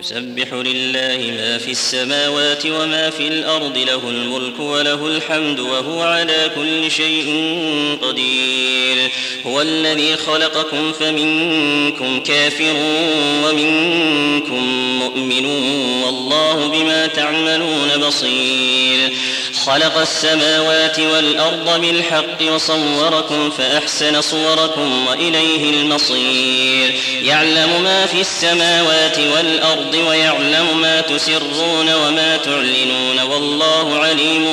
يسبح لله ما في السماوات وما في الأرض له الملك وله الحمد وهو على كل شيء قدير. هو الذي خلقكم فمنكم كافر ومنكم مؤمن والله بما تعملون بصير. خلق السماوات والأرض بالحق وصوركم فأحسن صوركم وإليه المصير. يعلم ما في السماوات والأرض ويعلم ما تسرون وما تعلنون والله عليم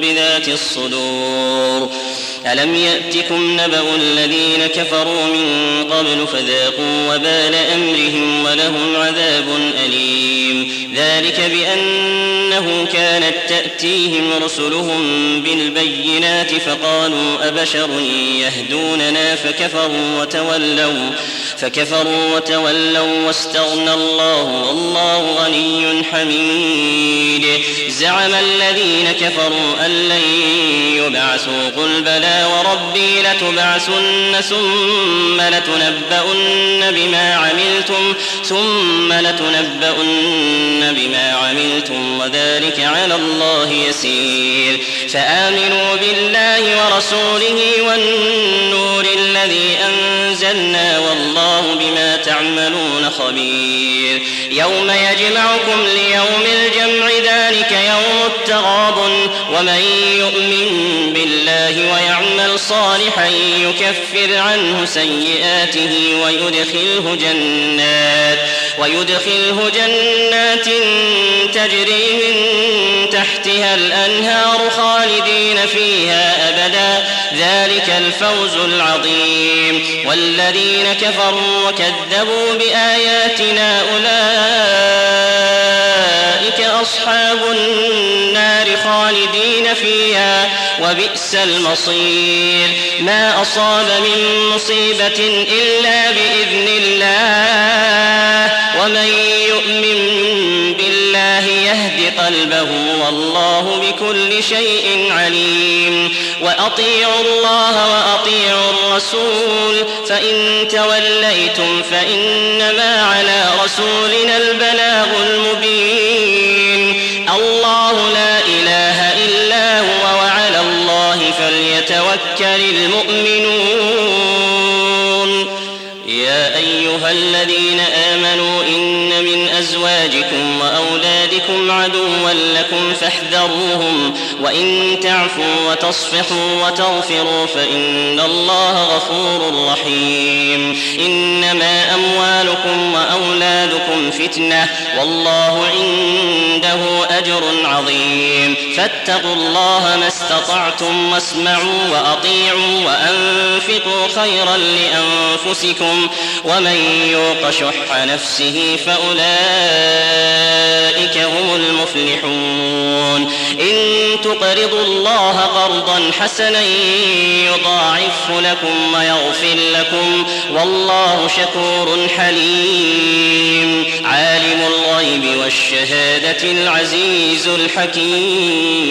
بذات الصدور ألم يأتكم نبأ الذين كفروا من قبل فذاقوا وبال أمرهم ولهم عذاب أليم. ذلك بأنه كانت تأتيهم رسلهم بالبينات فقالوا أبشر يهدوننا فكفروا وتولوا فكفروا وتولوا واستغنى الله والله غني حميد. زعم الذين كفروا أن لن يبعثوا قل بلى وربي لتبعثن ثم لتنبؤن بما عملتم ثم لتنبؤن بما عملتم وذلك على الله يسير. فآمنوا بالله ورسوله والنور الذي أنزلنا والله بما تعملون خبير. يوم يجمعكم ليوم الجمع ذلك يوم التغاب ومن يؤمن بالله ويعمل صالحا يكفر عنه سيئاته ويدخله جنات ويدخله جنات تجري من تحتها الأنهار خالدين فيها أبدا ذلك الفوز العظيم والذين كفروا وكذبوا بآياتنا أولئك أصحاب فيها وبئس المصير. ما أصاب من مصيبة إلا بإذن الله ومن يؤمن بالله يهد قلبه والله بكل شيء عليم. وأطيعوا الله وأطيعوا الرسول فإن توليتم فإنما على رسولنا البلاغ المبين. الله لا فليتوكل المؤمنون يا أيها الذين آمنوا إن من أزواجكم وأولادكم عدوا لكم فاحذروهم وإن تعفوا وتصفحوا وتغفروا فإن الله غفور رحيم. إنما أموالكم وأولادكم فتنة والله عنده أجر عظيم. فاتقوا الله ما استطعتم واسمعوا وأطيعوا وأنفقوا خيرا لأنفسكم ومن يوق شح نفسه فأولئك هم المفلحون إن تقرضوا الله قرضا حسنا يضاعفه لكم ويغفر لكم والله شكور حليم عالم الغيب والشهادة العزيز الحكيم